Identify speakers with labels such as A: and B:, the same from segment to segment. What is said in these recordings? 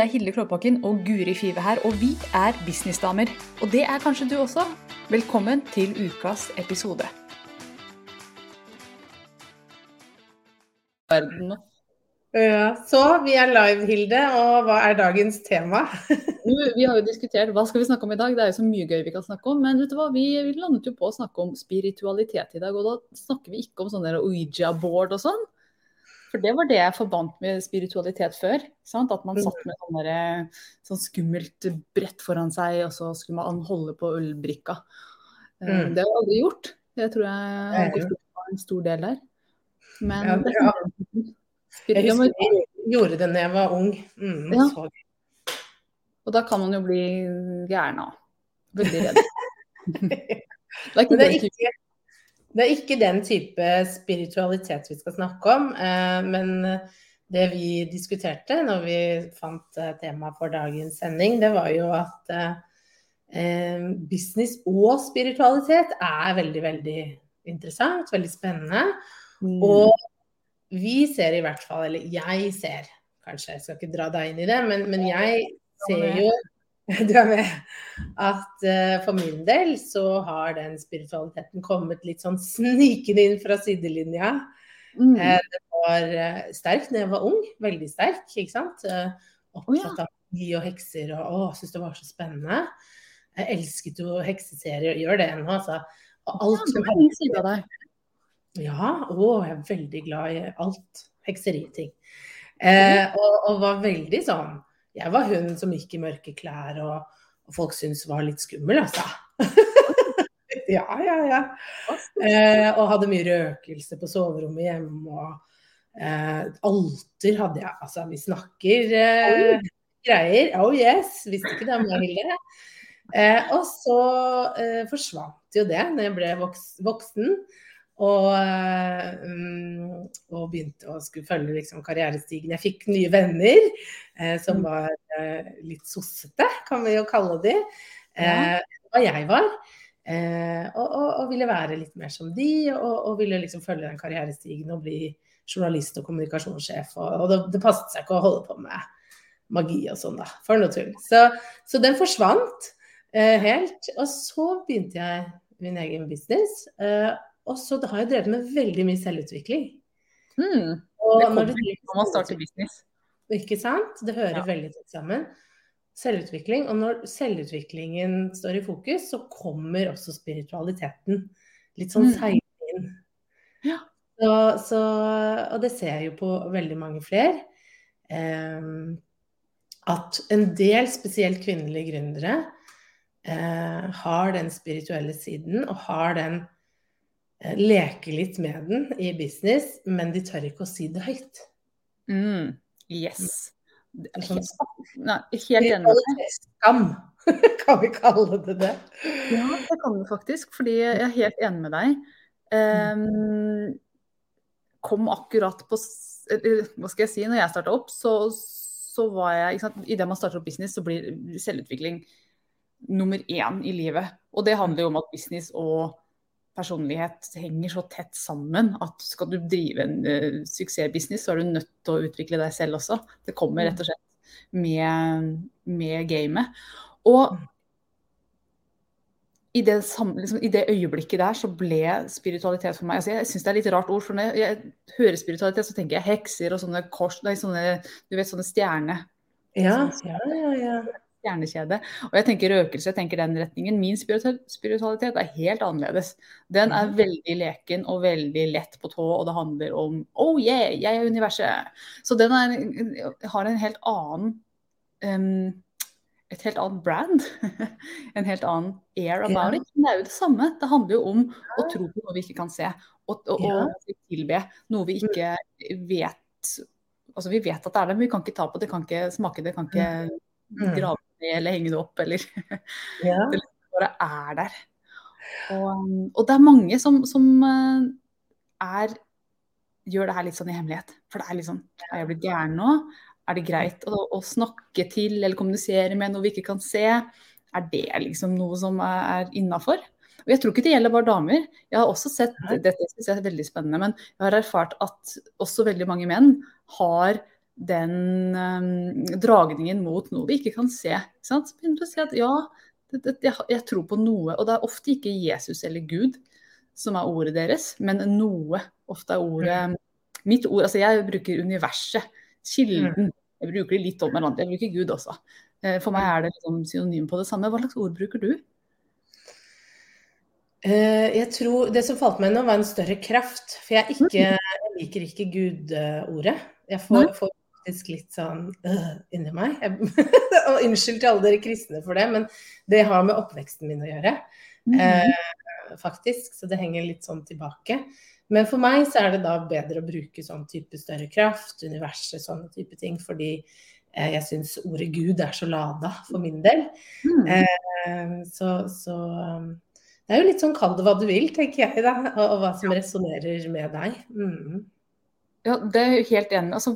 A: Det er Hilde Klåbakken og Guri Five her, og vi er businessdamer. Og det er kanskje du også. Velkommen til ukas episode.
B: Ja, så vi er live, Hilde, og hva er dagens tema?
A: vi har jo diskutert hva skal vi snakke om i dag, det er jo så mye gøy vi kan snakke om. Men vet du hva, vi, vi landet jo på å snakke om spiritualitet i dag, og da snakker vi ikke om sånne Ouija-board og sånn. For det var det jeg forbandt med spiritualitet før. Sant? At man mm. satt med sånn, sånn skummelt brett foran seg, og så skulle man holde på ølbrikka. Eh, mm. Det har jeg aldri gjort. Det tror jeg var en stor del der. Men ja,
B: ja. Jeg husker jeg gjorde det da jeg var ung. Mm, ja.
A: Og da kan man jo bli gæren av. Veldig redd.
B: det er ikke, det er ikke det er ikke den type spiritualitet vi skal snakke om. Eh, men det vi diskuterte når vi fant eh, tema for dagens sending, det var jo at eh, business og spiritualitet er veldig, veldig interessant. Veldig spennende. Mm. Og vi ser i hvert fall, eller jeg ser, kanskje jeg skal ikke dra deg inn i det, men, men jeg ser jo du er med. At uh, for min del så har den spiritualiteten kommet litt sånn snikende inn fra sidelinja. Mm. Uh, det var uh, sterkt da jeg var ung. Veldig sterk, ikke sant. opptatt ja. av magi og hekser og å, syntes det var så spennende. Jeg elsket jo hekseserier og gjør det ennå, altså. Og alt som
A: ja,
B: Ja, å, jeg er veldig glad i alt hekseriting. Og, og var veldig sånn jeg var hun som gikk i mørke klær og, og folk syntes var litt skummel, altså. ja, ja, ja. Eh, og hadde mye røkelse på soverommet hjemme. Og eh, alter hadde jeg. Altså, vi snakker eh, greier. Oh yes, visste ikke det om jeg Hilde. Eh, og så eh, forsvant jo det når jeg ble voks voksen. Og, um, og, begynte å skulle følge liksom, karrierestigen. Jeg fikk nye venner eh, som mm. var eh, litt sossete, kan vi jo kalle de. Eh, hva jeg var. Eh, og, og, og, ville være litt mer som de, og, ville liksom følge den karrierestigen og bli journalist og kommunikasjonssjef. Og, det, det, passet seg ikke å holde på med magi og sånn, da. For noe tull. Så, så den forsvant eh, helt. Og så begynte jeg min egen business. Eh, og så har jeg drevet med veldig mye selvutvikling.
A: Mm. det kommer når, når man starter business.
B: Ikke sant? Det hører ja. veldig tett sammen. Selvutvikling. Og når selvutviklingen står i fokus, så kommer også spiritualiteten litt sånn mm. seilende inn.
A: Ja.
B: Så, så, og det ser jeg jo på veldig mange flere. Um, at en del, spesielt kvinnelige gründere, uh, har den spirituelle siden og har den Eh, leke litt med den i business, men de tør ikke å si det høyt.
A: Mm. Yes. Sånn, Nei, helt enig.
B: Skam, kan vi kalle det det?
A: Ja, det kan vi faktisk, fordi jeg er helt enig med deg. Um, kom akkurat på Hva skal jeg si, når jeg starta opp, så, så var jeg ikke sant, Idet man starter opp business, så blir selvutvikling nummer én i livet. Og det handler jo om at business og personlighet henger så tett sammen at skal du drive en uh, suksessbusiness, så er du nødt til å utvikle deg selv også. Det kommer rett og slett med, med gamet. Og i det, liksom, i det, øyeblikket der så ble spiritualitet for meg altså Jeg syns det er litt rart ord. for Når jeg, hører spiritualitet, så tenker jeg hekser og sånne kors, nei, sånne, du vet, sånne stjerne.
B: Ja, ja, ja, ja
A: stjernekjede. Og jeg tenker røkelse, jeg tenker den retningen. Min spiritualitet er helt annerledes. Den er veldig leken og veldig lett på tå, og det handler om oh yeah, jeg er universet. Så den er, har en helt annen um, et helt annet brand. en helt annen air about it. Men det er jo det samme. Det handler jo om å tro på noe vi ikke kan se, og, og, og tilbe noe vi ikke vet Altså Vi vet at det er der, men vi kan ikke ta på det, kan ikke smake det, kan ikke mm. grave ned eller henge det opp, eller ja. Det liksom bare er der. Og, og, det er mange som, som eh, er gjør det her litt sånn i hemmelighet. For det er litt sånn Er jeg blitt gæren nå? Er det greit å, å, snakke til eller kommunisere med noe vi ikke kan se? Er det liksom noe som er innafor? Og jeg tror ikke det gjelder bare damer. Jeg har også sett, Dette synes jeg er veldig spennende, men jeg har erfart at også veldig mange menn har den um, dragningen mot noe vi ikke kan se. Ikke sant? Så begynner du å si at ja, det, det, jeg, jeg, tror på noe. Og det er ofte ikke Jesus eller Gud som er ordet deres, men noe. Ofte er ordet mm. Mitt ord, altså jeg bruker universet, kilden. Mm. Jeg bruker det litt om hverandre. Jeg bruker Gud også. Eh, for meg er det liksom synonym på det samme. Hva slags ord bruker du?
B: Eh, jeg tror Det som falt meg nå, var en større kraft. For jeg, ikke, jeg liker ikke Gud-ordet. Jeg får, får, faktisk litt sånn øh, inni meg. og unnskyld til alle dere kristne for det, men det har med oppveksten min å gjøre. Mm. Eh, faktisk. Så det henger litt sånn tilbake. Men for meg så er det da bedre å bruke sånn type større kraft, universet, sånne type ting. Fordi eh, jeg syns ordet Gud er så lada for min del. Mm. Eh, så, så um, det er jo litt sånn kall det hva du vil, tenker jeg da. Og, og hva som resonnerer med deg. Mm.
A: Ja, det er jo helt enig Altså,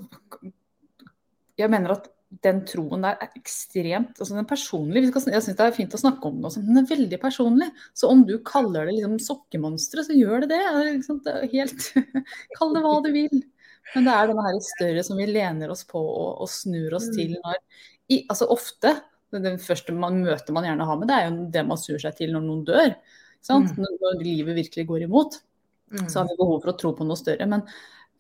A: jeg mener at den troen der er ekstremt altså den er personlig. Jeg syns det er fint å snakke om den også, men den er veldig personlig. Så om du kaller det liksom sokkemonstre, så gjør det det. Liksom, det helt, Kall det hva du vil. Men det er denne her større som vi lener oss på og, og snur oss til mm. når i, Altså ofte, det første man møter man gjerne har med, det er jo det man snur seg til når noen dør. Mm. Når livet virkelig går imot. Mm. Så har vi behov for å tro på noe større. Men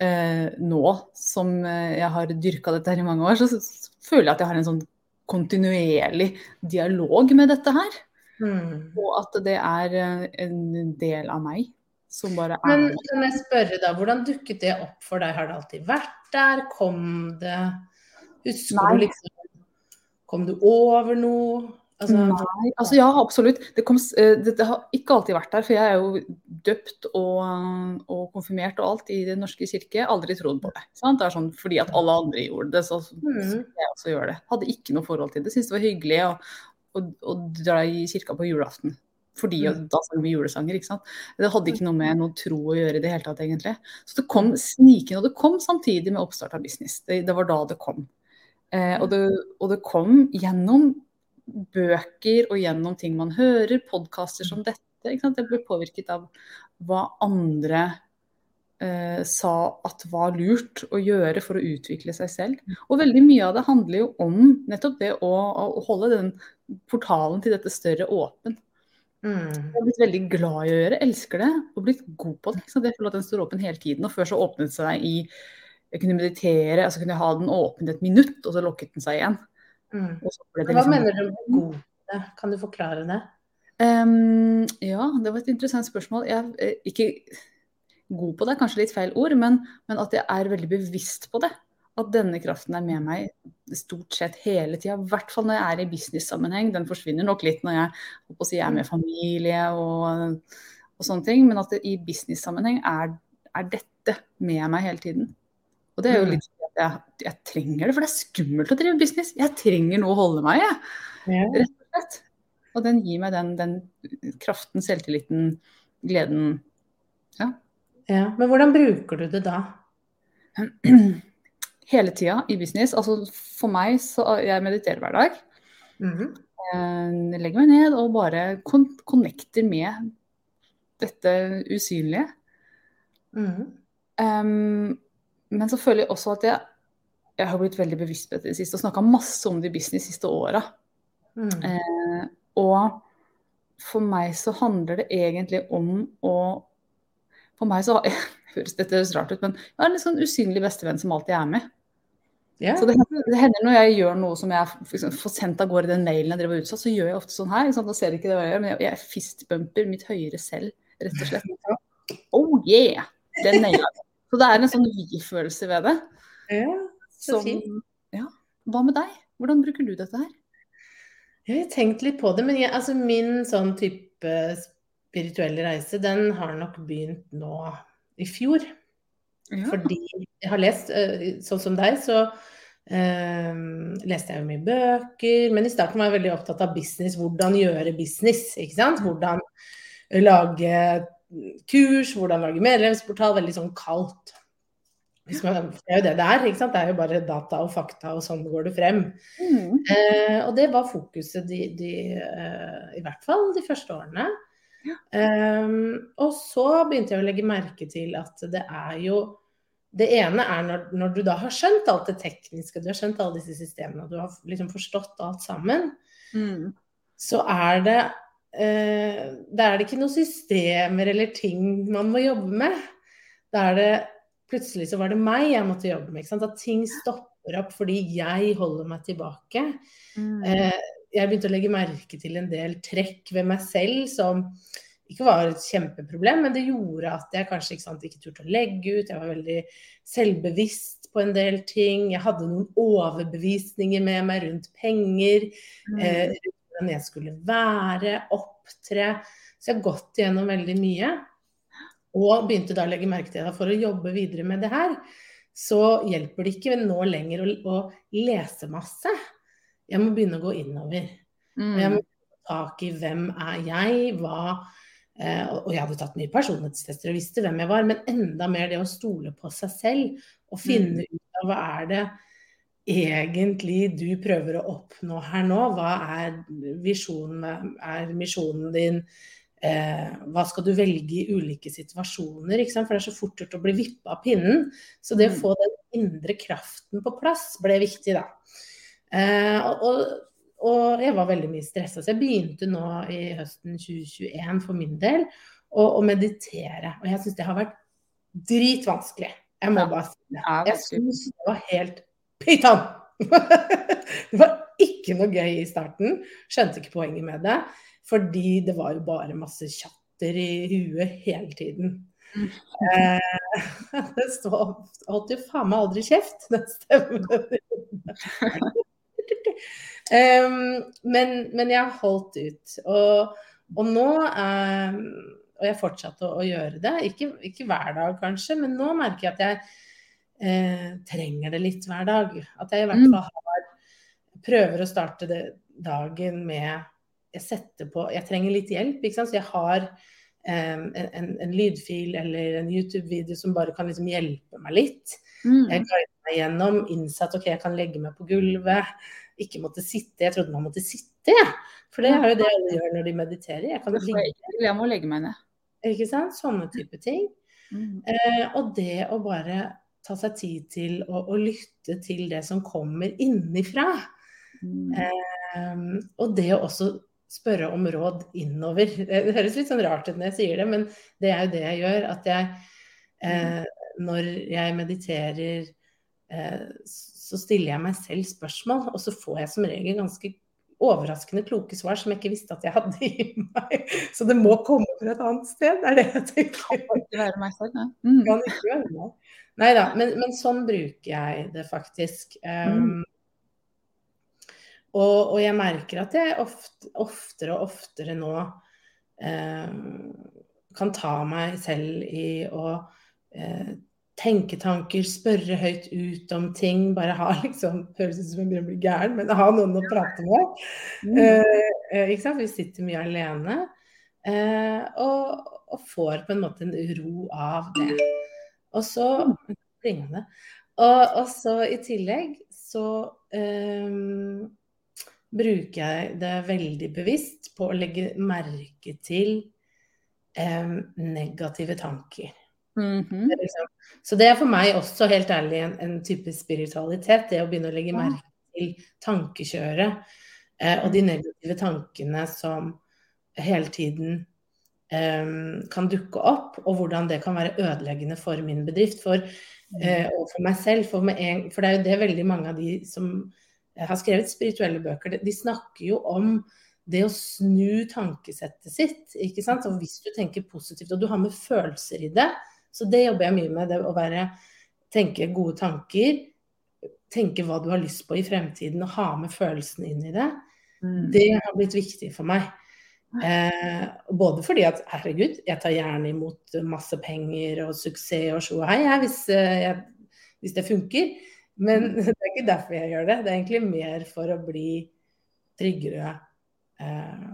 A: eh, nå som eh, jeg har dyrka dette her i mange år, så, så, føler jeg at jeg har en sånn kontinuerlig dialog med dette her. Mm. Og at det er eh, en del av meg som bare er
B: Men kan jeg spørre da, hvordan dukket det opp for deg? Har det alltid vært der? Kom det Husker Nei. du liksom Kom du over noe?
A: Altså, Nei, altså ja, absolutt. Det, kom, eh, det, det, har ikke alltid vært der. For jeg er jo døpt og, og konfirmert og alt i Den norske kirke. Aldri trodd på det. Sant? Det er sånn fordi at alle andre gjorde det, så, så mm. jeg også gjør det. Hadde ikke noe forhold til det. Syntes det var hyggelig å, å, å, dra i kirka på julaften. Fordi mm. da sang vi julesanger, ikke sant. Det hadde ikke noe med noe tro å gjøre i det hele tatt, egentlig. Så det kom snikende, og det kom samtidig med oppstart av business. Det, det var da det kom. Eh, og, det, og det kom gjennom bøker og gjennom ting man hører, podkaster som dette. Jeg ble påvirket av hva andre eh, sa at var lurt å gjøre for å utvikle seg selv. Og veldig mye av det handler jo om nettopp det å, å holde den portalen til dette større åpen. Mm. Jeg har blitt veldig glad i å gjøre, elsker det og blitt god på det. Jeg det føler at den står åpen hele tiden. Og før så åpnet den seg i Jeg kunne meditere, altså kunne jeg ha den åpen et minutt, og så lukket den seg igjen.
B: Mm. Hva liksom... mener du med god? Kan du forklare det?
A: Um, ja, det var et interessant spørsmål. Jeg er eh, ikke god på det, kanskje litt feil ord, men, men, at jeg er veldig bevisst på det. At denne kraften er med meg stort sett hele tida. I hvert fall når jeg er i business-sammenheng. Den forsvinner nok litt når jeg, si, er med familie og, og, sånne ting. Men at det, i business-sammenheng er, er, dette med meg hele tiden. Og det er jo mm. litt jeg, jeg, trenger det, for det er skummelt å drive business. Jeg trenger noe å holde meg i, ja. rett og slett. Og den gir meg den, den kraften, selvtilliten, gleden. Ja.
B: ja. Men hvordan bruker du det da?
A: Hele tida i business. Altså for meg så Jeg mediterer hver dag. Mm -hmm. Jeg legger meg ned og bare connecter med dette usynlige. Mm -hmm. um, men så føler jeg også at jeg, jeg har blitt veldig bevisst på dette i det siste og snakka masse om det i business de siste åra. Mm. Eh, og for meg så handler det egentlig om å For meg så høres dette høres rart ut, men jeg har en litt sånn usynlig bestevenn som alltid er med. Yeah. Så det hender, det hender, når jeg gjør noe som jeg liksom, får sendt av gårde den mailen jeg driver utsatt, så gjør jeg ofte sånn her. Nå ser ikke det hva jeg gjør, men jeg, jeg fistbumper mitt høyere selv, rett og slett. Oh yeah! Den naila jeg. Så det er en sånn vi-følelse ved det.
B: Ja, så som, fint.
A: Ja. Hva med deg? Hvordan bruker du dette her?
B: Jeg har tenkt litt på det, men jeg, altså min sånn type spirituelle reise, den har nok begynt nå i fjor. Ja. Fordi jeg har lest, eh, sånn som deg, så um, leste jeg jo mye bøker. Men i starten var jeg veldig opptatt av business, hvordan gjøre business. ikke sant? Hvordan lage kurs, hvordan lage medlemsportal. Veldig sånn kaldt. Man, det er jo det det er. ikke sant? Det er jo bare data og fakta, og sånn går det frem. Mm. Eh, og det var fokuset de, de eh, i hvert fall de første årene. Ja. Um, og så begynte jeg å legge merke til at det er jo det ene er når, når, du da har skjønt alt det tekniske, du har skjønt alle disse systemene, og du har liksom forstått alt sammen, mm. så er det eh, Da er det ikke noen systemer eller ting man må jobbe med. Da er det Plutselig så var det meg jeg måtte jobbe med. At ting stopper opp fordi jeg holder meg tilbake. Mm. Eh, jeg begynte å legge merke til en del trekk ved meg selv som ikke var et kjempeproblem, men det gjorde at jeg kanskje ikke, sant, ikke turte å legge ut. Jeg var veldig selvbevisst på en del ting. Jeg hadde noen overbevisninger med meg rundt penger, mm. eh, hvordan jeg skulle være, opptre. Så jeg har gått igjennom veldig mye. Og begynte da å legge merke til at for å jobbe videre med det her. Så hjelper det ikke nå lenger å, å lese masse. Jeg må begynne å gå innover. Mm. Jeg må ta tak i hvem er jeg, hva Eh, og jeg hadde tatt mye personlighetstester og visste hvem jeg var, men enda mer det å stole på seg selv og finne mm. ut av hva er det egentlig du prøver å oppnå her nå? Hva er visjonen, er misjonen din? Eh, hva skal du velge i ulike situasjoner? For det er så fort gjort å bli vippa av pinnen. Så det å mm. få den indre kraften på plass ble viktig, da. Eh, og, og jeg var veldig mye stressa. Så jeg begynte nå i høsten 2021 for min del å, å meditere. Og jeg syns det har vært dritvanskelig. Jeg må bare si det. Jeg syns det var helt pyton! det var ikke noe gøy i starten. Skjønte ikke poenget med det. Fordi det var jo bare masse tjatter i huet hele tiden. Mm. Det holdt jo faen meg aldri kjeft, den stemmen. Um, men, men, jeg holdt ut. Og, og nå um, Og jeg fortsatte å, å gjøre det. Ikke, ikke, hver dag kanskje, men nå merker jeg at jeg eh, trenger det litt hver dag. At jeg i hvert mm. fall har Prøver å starte det, dagen med Jeg setter på Jeg trenger litt hjelp, ikke sant. Så jeg har um, en, en, lydfil eller en YouTube-video som bare kan liksom hjelpe meg litt. Mm. Jeg guider meg gjennom, innsatt ok, jeg kan legge meg på gulvet ikke måtte sitte. Jeg trodde man måtte sitte, jeg. For det er jo det alle gjør når de mediterer. Jeg kan ligge.
A: Jeg må legge meg ned.
B: Ikke sant. Sånne type ting. Mm. Eh, og det å bare ta seg tid til å, å lytte til det som kommer innifra. Mm. Eh, og det å også spørre om råd innover. Det høres litt sånn rart ut når jeg sier det, men det er jo det jeg gjør. At jeg, eh, når jeg mediterer eh, så stiller jeg meg selv spørsmål, og så får jeg som regel ganske overraskende kloke svar som jeg ikke visste at jeg hadde i meg. Så det må komme fra et annet sted, er det jeg tenker. Kan ikke være meg selv, ja. Mm. Kan ikke være meg. Nei da, men, men, sånn bruker jeg det faktisk. Um, mm. og, og, jeg merker at jeg ofte, oftere og oftere nå um, kan ta meg selv i å uh, tenketanker, spørre høyt ut om ting. Bare ha liksom Høres ut som jeg begynner å bli gæren, men ha noen å prate med. Mm. Uh, ikke sant? Vi sitter mye alene. Uh, og, og, får på en måte en ro av det. Og så mm. og, og, så i tillegg så um, bruker jeg det veldig bevisst på å legge merke til um, negative tanker. Mm -hmm. det liksom. Så det er for meg også helt ærlig en, en, type spiritualitet. Det å begynne å legge merke til tankekjøret eh, og de negative tankene som hele tiden kan dukke opp, og hvordan det kan være ødeleggende for min bedrift for, mm. eh, og for meg selv. For, en, for, det er jo det veldig mange av de som har skrevet spirituelle bøker, de, de snakker jo om det å snu tankesettet sitt. ikke sant? Og hvis du tenker positivt og du har med følelser i det, så det jobber jeg mye med. Det å være, tenke gode tanker. Tenke hva du har lyst på i fremtiden, og ha med følelsene inn i det. Mm. Det har blitt viktig for meg. Eh, både fordi at herregud, jeg tar gjerne imot masse penger og suksess og show hei, jeg, hvis, eh, hvis, det funker. Men mm. det er ikke derfor jeg gjør det. Det er egentlig mer for å bli tryggere. Eh,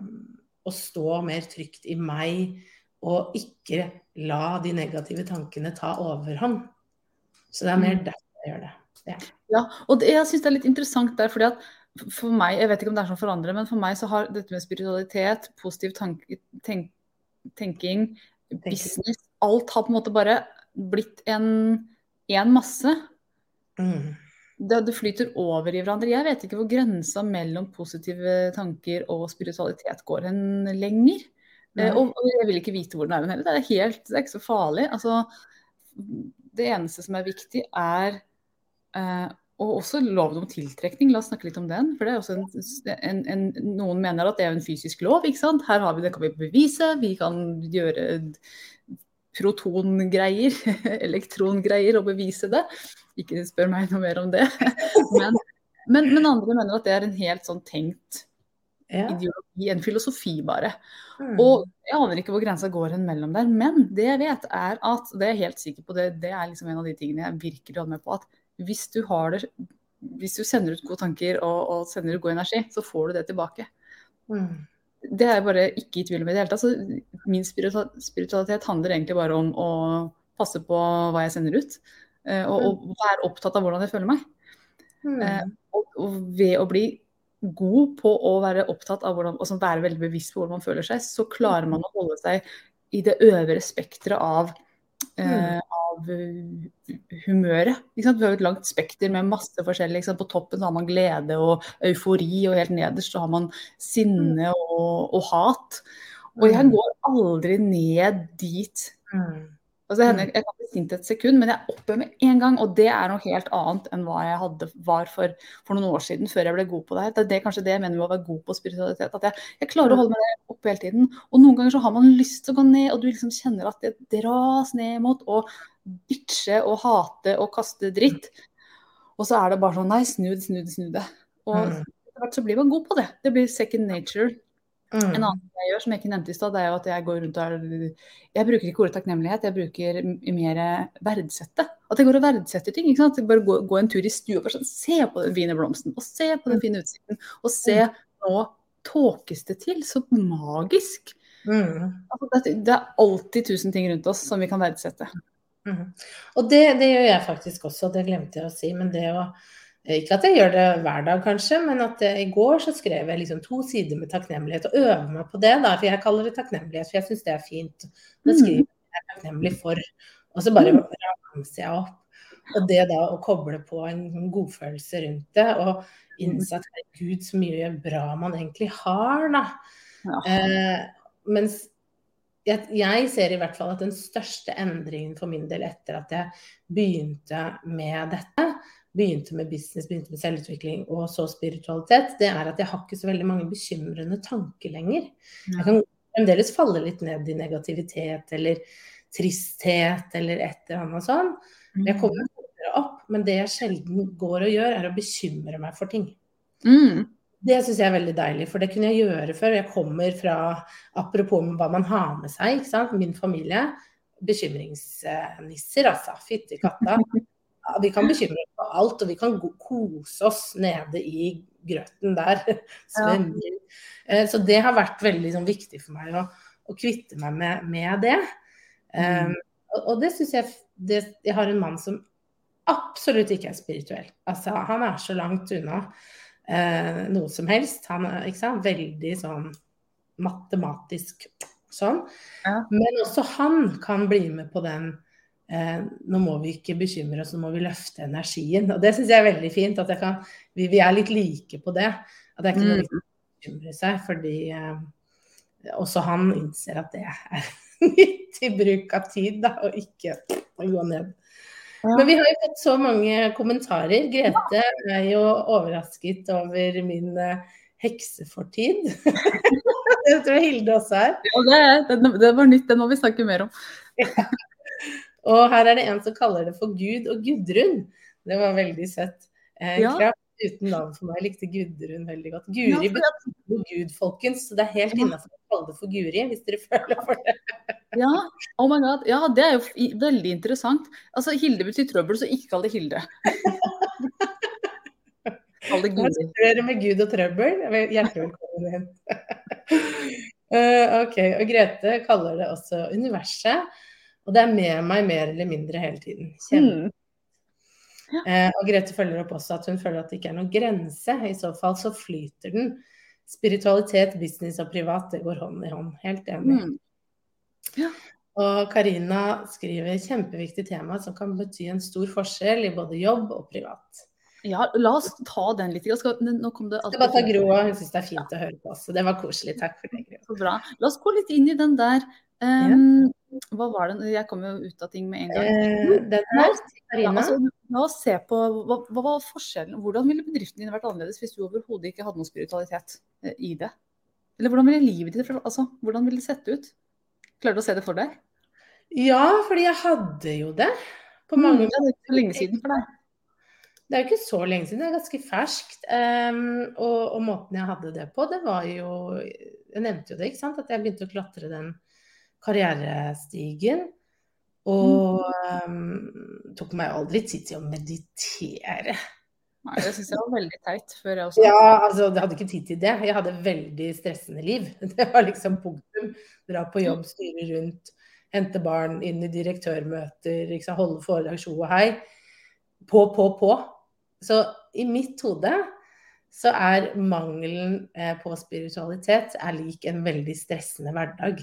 B: og stå mer trygt i meg og ikke la de negative tankene ta overhånd. Så det er mer mm. derfor jeg gjør det.
A: Ja, ja og det, jeg syns det er litt interessant der, fordi at for meg, jeg vet ikke om det er sånn for andre, men for meg så har dette med spiritualitet, positiv tenk, tenking, business Alt har på en måte bare blitt en en masse.
B: Mm.
A: Det, det, flyter over i hverandre. Jeg vet ikke hvor grensa mellom positive tanker og spiritualitet går hen lenger. Eh, og, og, jeg vil ikke vite hvor den er heller. Det er, helt, det er ikke så farlig. Altså, det eneste som er viktig, er eh, og også loven om tiltrekning. La oss snakke litt om den. for det er også en, en, en, Noen mener at det er en fysisk lov. ikke sant? Her har vi det kan vi bevise. Vi kan gjøre protongreier, elektrongreier og bevise det. Ikke spør meg noe mer om det. Men, men, men andre mener at det er en helt sånn tenkt ja. ideologi, en filosofi bare. Mm. Og jeg aner ikke hvor grensa går hen mellom der, men det jeg vet er at, det er jeg helt sikker på, det, det er liksom en av de tingene jeg virkelig holder med på, at hvis du har det hvis du sender ut gode tanker og, og sender ut god energi, så får du det tilbake. Mm. Det er jeg bare ikke i tvil om i det hele tatt. Så min spiritualitet handler egentlig bare om å passe på hva jeg sender ut. Eh, og, og mm. være opptatt av hvordan jeg føler meg. Mm. Eh, og, og, ved å bli god på å være opptatt av hvordan, og være veldig bevisst på hvordan man føler seg, så klarer man å holde seg i det øvre spekteret av, mm. av humøret. Vi har et langt spekter med masse forskjellig. På toppen har man glede og eufori, og helt nederst så har man sinne mm. og, og hat. Og jeg mm. går aldri ned dit. Mm. Altså, jeg, jeg kan bli sint et sekund, men jeg er oppe med en gang. Og det er noe helt annet enn hva jeg hadde, var for, for, noen år siden, før jeg ble god på det her. Det er det, kanskje det jeg mener med å være god på spiritualitet. At jeg, jeg klarer å holde meg oppe hele tiden. Og noen ganger så har man lyst til å gå ned, og du liksom kjenner at det dras ned mot å bitche og hate og kaste dritt. Og så er det bare sånn nei, snu det, snu det, snu det. Og mm. etter hvert så blir man god på det. Det blir second nature. Mm. En annen ting jeg gjør, som jeg ikke nevnte i stad, er at jeg går rundt og Jeg bruker ikke ordet takknemlighet, jeg bruker mer verdsette. At jeg går og verdsetter ting. ikke sant? Jeg Bare gå, gå en tur i stua og sånn, se på den fine blomsten, og se på den mm. fine utsikten. Og se mm. nå tåkes det til. Så magisk. Mm. Altså, det, det, er alltid tusen ting rundt oss som vi kan verdsette.
B: Mm. Og det, det, gjør jeg faktisk også, det glemte jeg å si. Men det å ikke at jeg gjør det hver dag, kanskje, men at jeg, i går så skrev jeg liksom to sider med takknemlighet og øver meg på det. da, For jeg kaller det takknemlighet, for jeg syns det er fint. Da skriver jeg er takknemlig for. Og så bare mm. ramser jeg opp. Og det da å koble på en godfølelse rundt det, og innse at herregud, så mye bra man egentlig har, da. Ja. Eh, mens jeg, jeg, ser i hvert fall at den største endringen for min del etter at jeg begynte med dette, begynte med business, begynte med selvutvikling og så spiritualitet, det er at jeg har ikke så veldig mange bekymrende tanker lenger. Jeg kan fremdeles falle litt ned i negativitet eller tristhet eller et eller annet sånn. Jeg mm. kommer opp, men det jeg sjelden går og gjør, er å bekymre meg for ting. Mm. Det syns jeg er veldig deilig, for det kunne jeg gjøre før. Jeg kommer fra, apropos hva man har med seg, ikke sant? min familie. Bekymringsnisser, altså. Fytti katta. vi kan bekymre oss for alt, og vi kan kose oss nede i grøten der. Svømme. Ja. Så det har vært veldig sånn, viktig for meg å, å kvitte meg med, med det. Mm. Um, og, og, det syns jeg det, Jeg har en mann som absolutt ikke er spirituell. Altså, han er så langt unna uh, noe som helst. Han er sant? veldig sånn matematisk sånn. Ja. Men også han kan bli med på den eh, nå må vi ikke bekymre oss, nå må vi løfte energien. Og det syns jeg er veldig fint. at kan, vi, vi, er litt like på det. At det er ikke noe mm. å bekymre seg, fordi eh, også han innser at det er nyttig bruk av tid, da, og ikke å gå ned. Ja. Men vi har jo fått så mange kommentarer. Grete er jo overrasket over min uh, heksefortid. det tror jeg Hilde også er.
A: Ja, det, det, det, var nytt, det må vi snakke mer om.
B: Og her er det en som kaller det for Gud og Gudrun. Det var veldig søtt. Eh, ja. Kraft uten navn for meg. Jeg likte Gudrun veldig godt. Guri ja, betyr Gud, folkens. Så det er helt innafor å kalle det for Guri, hvis dere føler for det.
A: ja, oh my god. ja, det er jo veldig interessant. Altså, Hilde betyr trøbbel, så ikke kall det Hilde.
B: kall det Guri. Dere med Gud og trøbbel. Hjertelig velkommen inn. uh, ok, og Grete kaller det også universet. Og det er med meg mer eller mindre hele tiden. Mm. Ja. Eh, og Grete følger opp også at hun føler at det ikke er noen grense. I så fall så flyter den. Spiritualitet, business og privat, det går hånd i hånd. Helt enig. Mm. Ja. Og Karina skriver kjempeviktig tema som kan bety en stor forskjell i både jobb og privat.
A: Ja, la oss ta den litt. Skal, nå kom det
B: skal bare ta Gro, hun syns det er fint å høre på oss. Så det var koselig. Takk for det, Gro.
A: Så bra. La oss gå litt inn i den der. Um, ja. Hva var den? Jeg kom jo ut av ting med en gang.
B: Eh, den her, Karina. Altså,
A: la oss se på hva, hva, var forskjellen. Hvordan ville bedriften din vært annerledes hvis du overhodet ikke hadde noe spiritualitet eh, i det? Eller hvordan ville livet ditt altså, hvordan ville det sett ut? Klarer du å se det for deg?
B: Ja, fordi jeg hadde jo det. På mange
A: mm, det er ikke så lenge siden for deg.
B: Det er jo ikke så lenge siden, det er ganske ferskt. Um, og, og, måten jeg hadde det på, det var jo Jeg nevnte jo det, ikke sant. At jeg begynte å klatre den karrierestigen. Og um, tok meg aldri tid til å meditere.
A: Nei, det syns jeg var veldig teit før jeg også.
B: Ja, altså jeg hadde ikke tid til det. Jeg hadde veldig stressende liv. Det var liksom punktum. Dra på jobb, styre rundt, hente barn inn i direktørmøter, liksom, holde foredrag, sjo og hei. På, på, på. Så i mitt hode så er mangelen eh, på spiritualitet er lik en veldig stressende hverdag.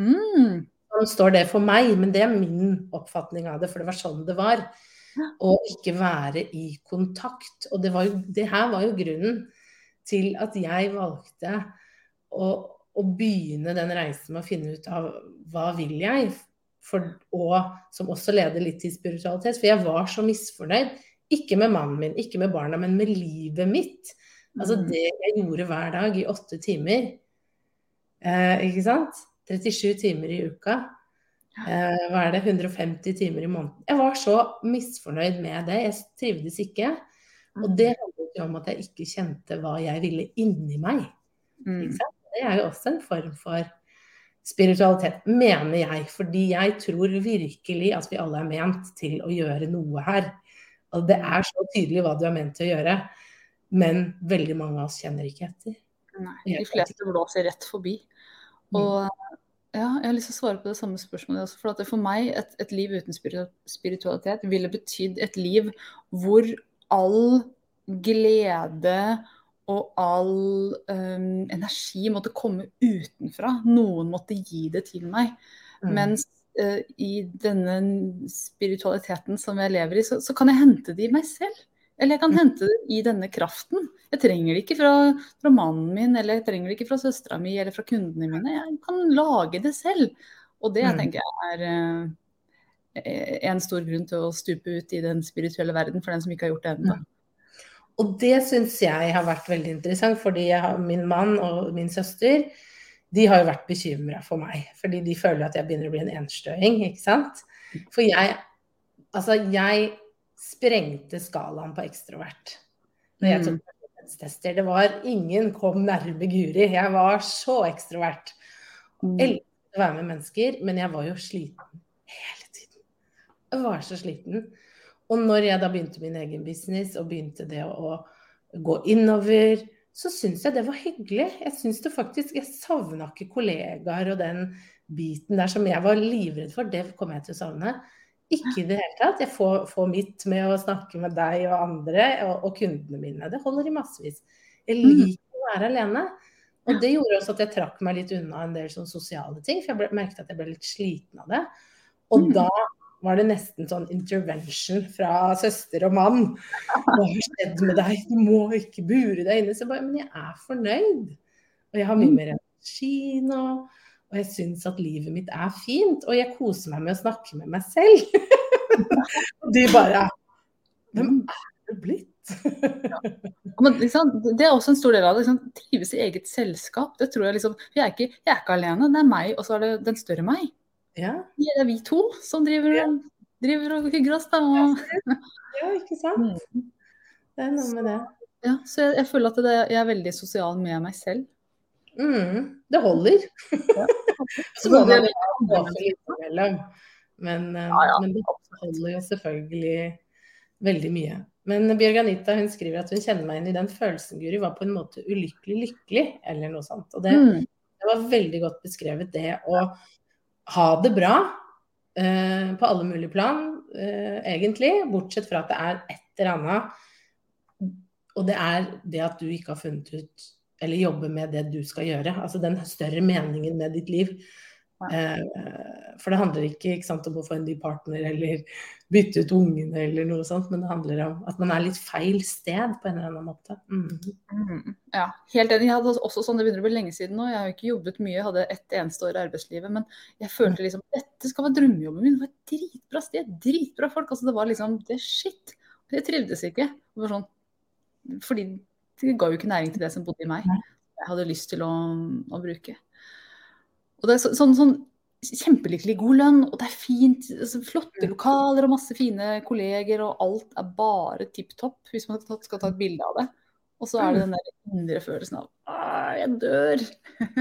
A: Mm.
B: Sånn står det for meg, men det er min oppfatning av det, for det var sånn det var. Å ikke være i kontakt. Og det, jo, det her var jo grunnen til at jeg valgte å, å, begynne den reisen med å finne ut av hva vil jeg, for, og som også leder litt til spiritualitet. For jeg var så misfornøyd ikke med mannen min, ikke med barna, men med livet mitt. Altså mm. det jeg gjorde hver dag i åtte timer. Eh, ikke sant? 37 timer i uka. Eh, hva er det? 150 timer i måneden. Jeg var så misfornøyd med det. Jeg trivdes ikke. Og det mm. handlet jo om at jeg ikke kjente hva jeg ville inni meg. Mm. Det er jo også en form for spiritualitet, mener jeg. Fordi jeg tror virkelig at vi alle er ment til å gjøre noe her. Og det er så tydelig hva du er ment til å gjøre, men veldig mange av oss kjenner ikke etter.
A: Nei, de fleste blåser rett forbi. Mm. Og ja, jeg har lyst til å svare på det samme spørsmålet også. For, for meg, et, et, liv uten spiritualitet ville betydd et liv hvor all glede og all um, energi måtte komme utenfra. Noen måtte gi det til meg. Mm. Mens uh, i denne spiritualiteten som jeg lever i, så, så, kan jeg hente det i meg selv. Eller jeg kan mm. hente det i denne kraften. Jeg trenger det ikke fra, fra mannen min, eller jeg trenger det ikke fra søstera mi eller fra kundene mine. Jeg kan lage det selv. Og det jeg tenker jeg er eh, en stor grunn til å stupe ut i den spirituelle verden for den som ikke har gjort det ennå.
B: Mm. Og det syns jeg har vært veldig interessant, fordi har, min mann og min søster de har jo vært bekymra for meg. Fordi de føler at jeg begynner å bli en enstøing, ikke sant. For jeg Altså, jeg sprengte skalaen på ekstrovert når jeg tok personlighetstester. Det var ingen kom nærme Guri. Jeg var så ekstrovert. Mm. Elsket å være med mennesker, men jeg var jo sliten hele tiden. Jeg var så sliten. Og når jeg da begynte min egen business og begynte det å gå innover, så syns jeg det var hyggelig. Jeg syns det faktisk Jeg savna ikke kollegaer og den biten der som jeg var livredd for. Det kommer jeg til å savne. Ikke i det hele tatt. Jeg får, får, mitt med å snakke med deg og andre og, og kundene mine. Det holder i massevis. Jeg mm. liker å være alene. Og det gjorde også at jeg trakk meg litt unna en del sånn sosiale ting, for jeg ble, merket at jeg ble litt sliten av det. Og mm. da var det nesten sånn intervention fra søster og mann. Hva har skjedd med deg? Du må ikke bure deg inne. Så jeg bare, men jeg er fornøyd. Og jeg har mye mm. mer energi nå. Og jeg syns at livet mitt er fint. Og jeg koser meg med å snakke med meg selv. og de bare Hvem er du blitt?
A: ja. Liksom, det er også en stor del av det. Liksom, trives i eget selskap. Det tror jeg liksom, jeg er, ikke, jeg er ikke alene. Det er meg, og så er det den større meg.
B: Ja.
A: Det er vi to som driver, ja. driver og hygger oss, da. Og...
B: Ja, ikke sant. Mm. Det er noe med det.
A: Ja, så jeg, jeg føler at det, jeg er veldig sosial med meg selv.
B: Mm, det holder. Ja. så må man ha innimellom. Men, eh, ja, ja. men det holder jo selvfølgelig veldig mye. Men Bjørg Anita hun skriver at hun kjenner meg inn i den følelsen Guri var på en måte ulykkelig lykkelig, eller noe sånt. Og det, mm. det var veldig godt beskrevet, det å ha det bra eh, på alle mulige plan, eh, egentlig. Bortsett fra at det er et eller annet. Og det er det at du ikke har funnet ut eller jobbe med det du skal gjøre. Altså den større meningen med ditt liv. Eh, for det handler ikke, ikke sant, om å få en ny partner eller bytte ut ungene eller noe sånt, men det handler om at man er litt feil sted på en eller annen måte. Mm.
A: Mm, ja, helt enig. Jeg hadde også sånn, Det begynner å bli lenge siden nå. Jeg har jo ikke jobbet mye, jeg hadde ett eneste år i arbeidslivet. Men jeg følte liksom dette skal være drømmejobben min. Det var et dritbra sted, dritbra folk. altså Det var liksom det er shit. Jeg trivdes ikke. Det var sånn, fordi det ga jo ikke næring til det som bodde i meg. Jeg hadde lyst til å, å bruke. Og det er så, sånn, sånn kjempelykkelig god lønn, og det er fint. Altså, flotte lokaler og masse fine kolleger, og alt er bare tipp topp hvis man skal ta et bilde av det. Og så er det den der indre følelsen av jeg dør.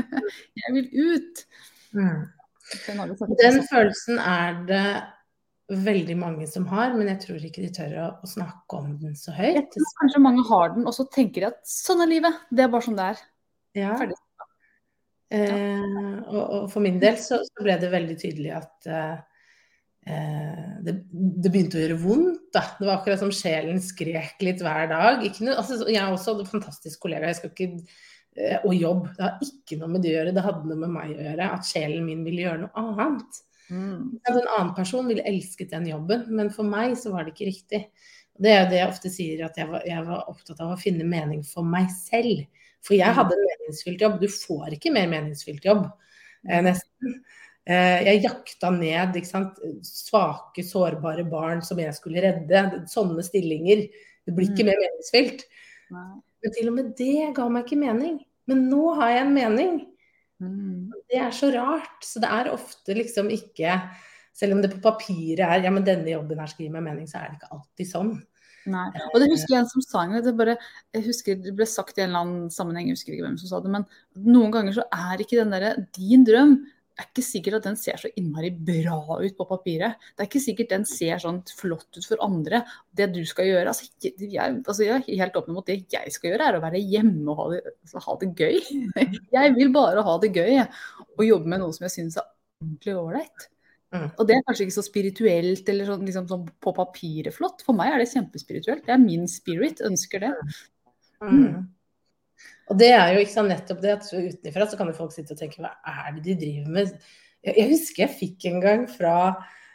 A: jeg vil ut.
B: Mm. Den, den følelsen er det veldig mange som har, men jeg tror ikke de tør å, å snakke om den så høyt. Jeg tror
A: kanskje mange har den, og så tenker de at sånn er livet. Det er bare sånn det er.
B: Ja. Ferdig. Eh, og, og, for min del så, så, ble det veldig tydelig at eh, eh, det, det, begynte å gjøre vondt. Da. Det var akkurat som sjelen skrek litt hver dag. Noe, altså, jeg også en fantastisk kollega, jeg skal ikke, eh, og jobb. Det har ikke noe med det å gjøre, det hadde noe med meg å gjøre. At sjelen min ville gjøre noe annet. Mm. En annen person ville elsket den jobben, men for meg så var det ikke riktig. Det er jo det jeg ofte sier, at jeg var, jeg var opptatt av å finne mening for meg selv. For jeg hadde en meningsfylt jobb. Du får ikke mer meningsfylt jobb, eh, nesten. Eh, jeg jakta ned svake, sårbare barn som jeg skulle redde. Sånne stillinger. Det blir ikke mm. mer meningsfylt. Men til og med det ga meg ikke mening. Men nå har jeg en mening. Mm. Det er så rart. Så det er ofte liksom ikke Selv om det på papiret er ja, men denne jobben her skal gi meg mening, så er det ikke alltid sånn.
A: Nei. Og det husker jeg en som sa det, bare, jeg husker det ble sagt i en eller annen sammenheng, jeg husker ikke hvem som sa det, men noen ganger så er ikke den derre din drøm det er ikke sikkert at den ser så innmari bra ut på papiret. Det er ikke sikkert den ser sånn flott ut for andre. Det du skal gjøre altså jeg, altså jeg er helt åpen mot det jeg skal gjøre, er å være hjemme og ha det, altså ha det gøy. Jeg vil bare ha det gøy og jobbe med noe som jeg syns er ordentlig ålreit. Mm. Og det er kanskje ikke så spirituelt eller sånn, liksom, sånn på papiret flott. For meg er det kjempespirituelt. Det er min spirit, ønsker det.
B: Mm. Og det er jo ikke sant, nettopp det at utenfra så kan jo folk sitte og tenke hva er det de driver med? Jeg husker jeg fikk en gang fra,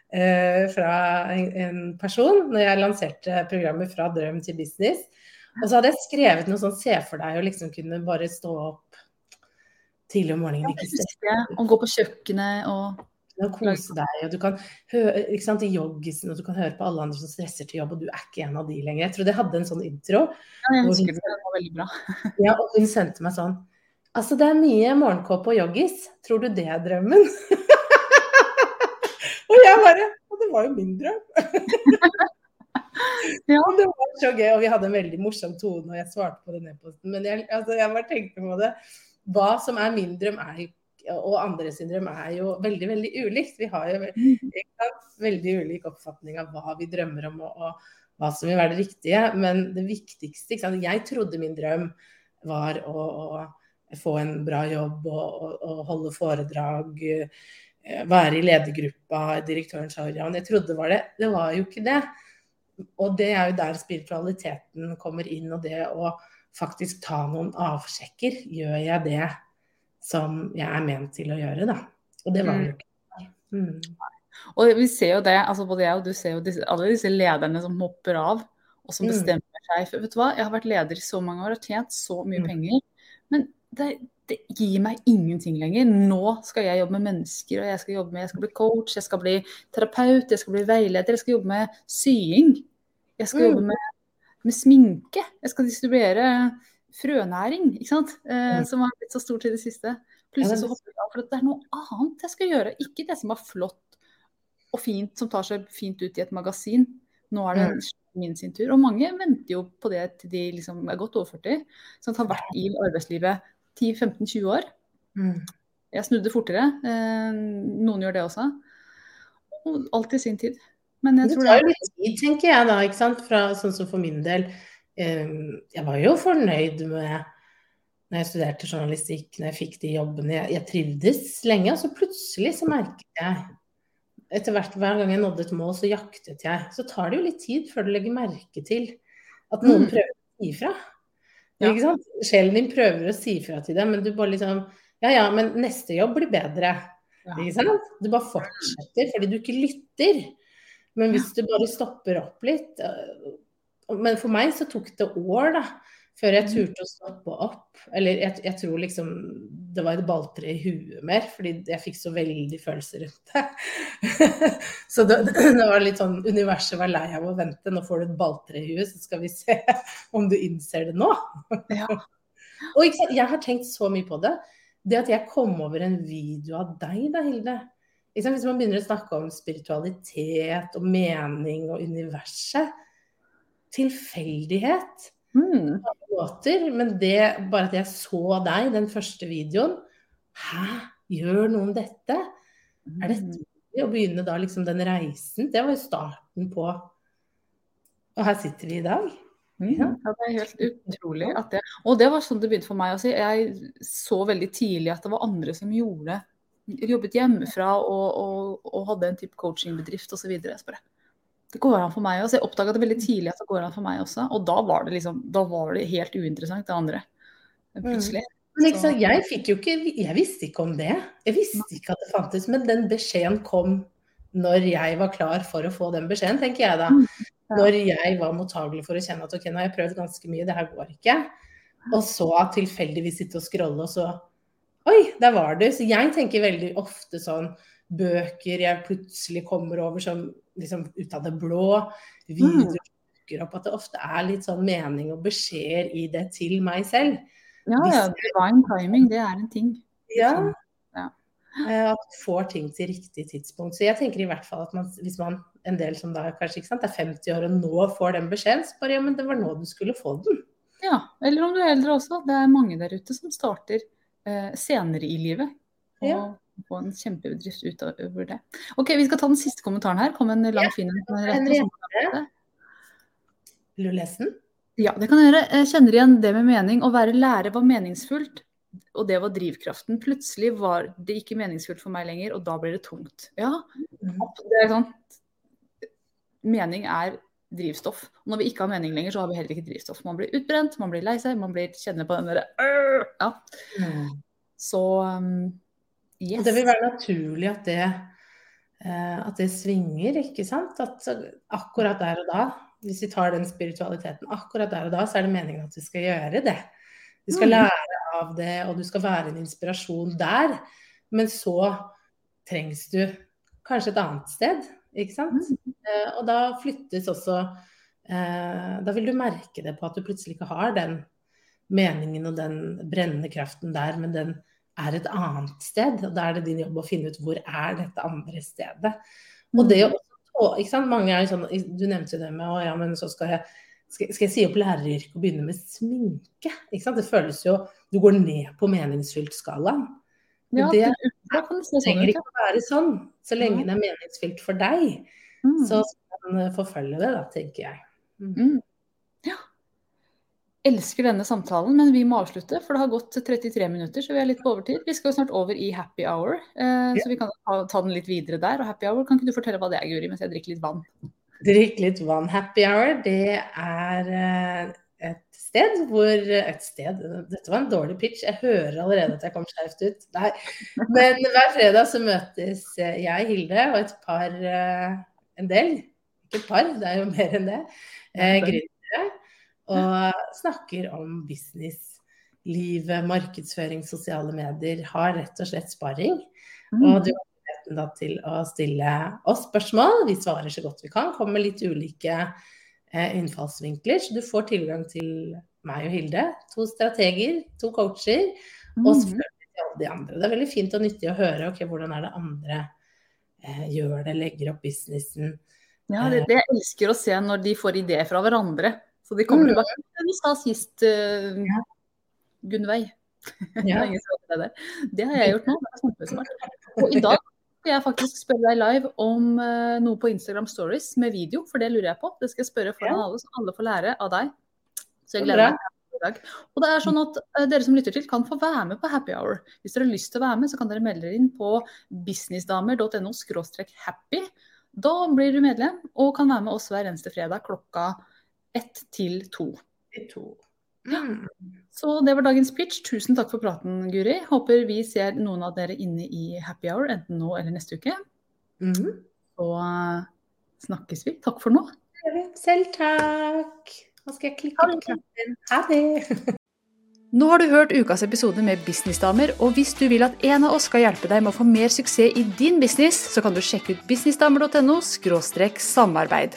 B: eh, fra en, en, person når jeg lanserte programmet Fra drøm til business. Og så hadde jeg skrevet noe sånn se for deg å liksom kunne bare stå opp tidlig om morgenen.
A: Ikke se. Og gå på kjøkkenet og
B: og kose deg. og Du kan høre sant, i joggisen, og du kan høre på alle andre som stresser til jobb, og du er ikke en av de lenger. Jeg tror det hadde en sånn intro.
A: Ja, jeg husker det. Det var veldig bra.
B: ja, og hun sendte meg sånn Altså, det er mye morgenkåpe og joggis. Tror du det er drømmen? og jeg bare Og det var jo min drøm. ja. Og det var så gøy, og vi hadde en veldig morsom tone, og jeg svarte på den e-posten. Men jeg, altså, jeg bare tenkte på det. Hva som er min drøm, er jo og andre syndrom er jo veldig veldig ulikt. Vi har jo veldig veldig ulik oppfatning av hva vi drømmer om og, og, hva som vil være det riktige. Men det viktigste Jeg trodde min drøm var å, å få en bra jobb og, og holde foredrag, eh, være i ledergruppa, direktøren sa ja. Men Jeg trodde det var det. Det var jo ikke det. Og det er jo der spiritualiteten kommer inn, og det å faktisk ta noen avsjekker. Gjør jeg det som jeg er ment til å gjøre, da. Og det var det jo mm. ikke. Mm.
A: Og vi ser jo det, altså både jeg og du ser jo disse, alle disse lederne som hopper av, og som mm. bestemmer seg for Vet du hva, jeg har vært leder i så mange år og tjent så mye mm. penger, men det, det, gir meg ingenting lenger. Nå skal jeg jobbe med mennesker, og jeg skal jobbe med, jeg skal bli coach, jeg skal bli terapeut, jeg skal bli veileder, jeg skal jobbe med sying. Jeg skal jobbe med, med sminke. Jeg skal distribuere frønæring, ikke sant? Eh, mm. som har blitt så stort i det siste. Plutselig så hopper jeg av for det er noe annet jeg skal gjøre. Ikke det som var flott og fint, som tar seg fint ut i et magasin. Nå er det mm. min sin tur. Og mange venter jo på det til de liksom er godt over 40. Som har vært i arbeidslivet 10-15-20 år. Mm. Jeg snudde fortere. Eh, noen gjør det også. Og alt i sin tid.
B: Men jeg tror det tar jo litt tid, tenker jeg da. ikke sant? Fra, sånn som for min del jeg var jo fornøyd med når jeg studerte journalistikk, når jeg fikk de jobbene. Jeg, jeg trivdes lenge, og så plutselig så merket jeg etter hvert Hver gang jeg nådde et mål, så jaktet jeg. Så tar det jo litt tid før du legger merke til at noen mm. prøver å si ifra. Ja. Ikke sant? Sjelen din prøver å si ifra til deg, men du bare liksom Ja ja, men neste jobb blir bedre. Ikke sant? Du bare fortsetter fordi du ikke lytter. Men hvis du bare stopper opp litt øh, Men for meg så tok det år, da. Før jeg mm. turte å stoppe opp. Eller jeg, jeg tror liksom det var et balltre i huet mer, fordi jeg fikk så veldig følelser rundt det. så det, det, var litt sånn Universet var lei av å vente. Nå får du et balltre i huet, så skal vi se om du innser det nå. ja. Og jeg har tenkt så mye på det. Det at jeg kom over en video av deg da, Hilde. Hvis man begynner å snakke om spiritualitet og mening og universet Tilfeldighet. Mm. Måter, men det, bare at jeg så deg, den første videoen Hæ, gjør noen dette? Mm. Er det mulig å begynne da liksom den reisen? Det var jo starten på Og her sitter vi i dag.
A: Mm. Ja, det er helt utrolig at det Og det var sånn det begynte for meg også. Jeg så veldig tidlig at det var andre som gjorde jobbet hjemmefra og, og, og hadde en type coachingbedrift osv. Det går an for meg også. Jeg oppdaga det veldig tidlig at det går an for meg også. Og da var det, liksom, da var det helt uinteressant, det andre. Plutselig. Mm.
B: Ikke, jeg fikk jo ikke Jeg visste ikke om det. Jeg visste ikke at det fantes. Men den beskjeden kom når jeg var klar for å få den beskjeden, tenker jeg da. Mm, når jeg var mottagelig for å kjenne at ok, nå har jeg prøvd ganske mye, det her går ikke. Og så tilfeldigvis sitte og scrolle, og så Oi, der var du. Så jeg tenker veldig ofte sånn bøker jeg plutselig kommer over som liksom ut av det blå, videoer mm. dukker opp, at det ofte er litt sånn mening og beskjeder i det til meg selv.
A: Ja, ja. Divine timing, det er en ting.
B: Ja. ja. Eh, at du får ting til riktig tidspunkt. Så jeg tenker i hvert fall at man, hvis man en del som da kanskje sant, er 50 år og nå får den beskjeden, så bare ja, men det var nå du skulle få den.
A: Ja, eller om du er eldre også. Det er mange der ute som starter eh, senere i livet. Og ja. Få en kjempebedrift utover det. Ok, Vi skal ta den siste kommentaren her. Kom en lang, fin
B: en. Vil du lese den?
A: Ja, det kan jeg gjøre. Jeg kjenner igjen det med mening. Å være lærer var meningsfullt, og det var drivkraften. Plutselig var det ikke meningsfullt for meg lenger, og da blir det tungt. Ja, mm. det er sånn. Mening er drivstoff. Og når vi ikke har mening lenger, så har vi heller ikke drivstoff. Man blir utbrent, man blir lei seg, man blir kjenner på den derre Ja. Mm. Så um,
B: yes. Det vil være naturlig at det, uh, at det svinger, ikke sant? At akkurat der og da, hvis vi tar den spiritualiteten, akkurat der og da, så er det meningen at vi skal gjøre det. Du skal mm. lære av det, og du skal være en inspirasjon der. Men så trengs du kanskje et annet sted, ikke sant? Mm. Uh, og da flyttes også uh, Da vil du merke det på at du plutselig ikke har den meningen og den brennende kraften der, men den er et annet sted. Og da er det din jobb å finne ut hvor er dette andre stedet. Og det mm. å ikke sant? Mange er sånn, Du nevnte jo det med å ja, men så skal jeg, skal, skal jeg si opp læreryrket og begynne med sminke? Ikke sant? Det føles jo Du går ned på meningsfylt-skalaen. Ja, det, det trenger ikke å være sånn. Så lenge det er meningsfylt for deg, mm. så skal man forfølge det, da, tenker jeg. Mm.
A: Elsker denne samtalen, men vi må avslutte, for det har gått 33 minutter, så vi er litt på overtid. Vi skal jo snart over i happy hour, eh, ja. så vi kan ta, ta, den litt videre der. Og happy hour, kan ikke du fortelle hva det er, Guri, mens jeg drikker litt vann?
B: Drikk litt vann. Happy hour, det er eh, et sted hvor Et sted, dette var en dårlig pitch, jeg hører allerede at jeg kom skjevt ut. Nei. Men hver fredag så møtes jeg, Hilde, og et par, eh, en del, ikke et par, det er jo mer enn det, eh, gründere og snakker om business, livet, markedsføring, sosiale medier. Har rett og slett sparring. Mm. Og du har muligheten da til å stille oss spørsmål. Vi svarer så godt vi kan. Kommer med litt ulike eh, innfallsvinkler. Så du får tilgang til meg og Hilde. To strateger, to coacher. Og mm. selvfølgelig til alle de andre. Det er veldig fint og nyttig å høre ok, hvordan er det andre eh, gjør det, legger opp businessen.
A: Ja, det, det jeg elsker å se når de får ideer fra hverandre. Så de kommer tilbake. Mm. Vi sa sist uh, Gunnveig. Ja. det. det har jeg gjort nå. Det er kjempesmart. Og i dag skal jeg faktisk spørre deg live om uh, noe på Instagram Stories med video, for det lurer jeg på. Det skal jeg spørre foran alle, så alle får lære av deg. Så jeg gleder meg. Og det er sånn at uh, Dere som lytter til, kan få være med på happy hour. Hvis dere har lyst til å være med, så kan dere melde dere inn på businessdamer.no happy. Da blir du medlem og kan være med oss hver eneste fredag klokka ett til to.
B: to. Mm.
A: Så det var dagens pitch. Tusen takk for praten, Guri. Håper vi ser noen av dere inne i happy hour, enten nå eller neste uke.
B: Mm.
A: Så eh, snakkes vi. Takk for nå.
B: Selv takk. Nå skal jeg klikke på knappen. Ha det.
A: Nå har du hørt ukas episode med Businessdamer, og hvis du vil at en av oss skal hjelpe deg med å få mer suksess i din business, så kan du sjekke ut businessdamer.no samarbeid.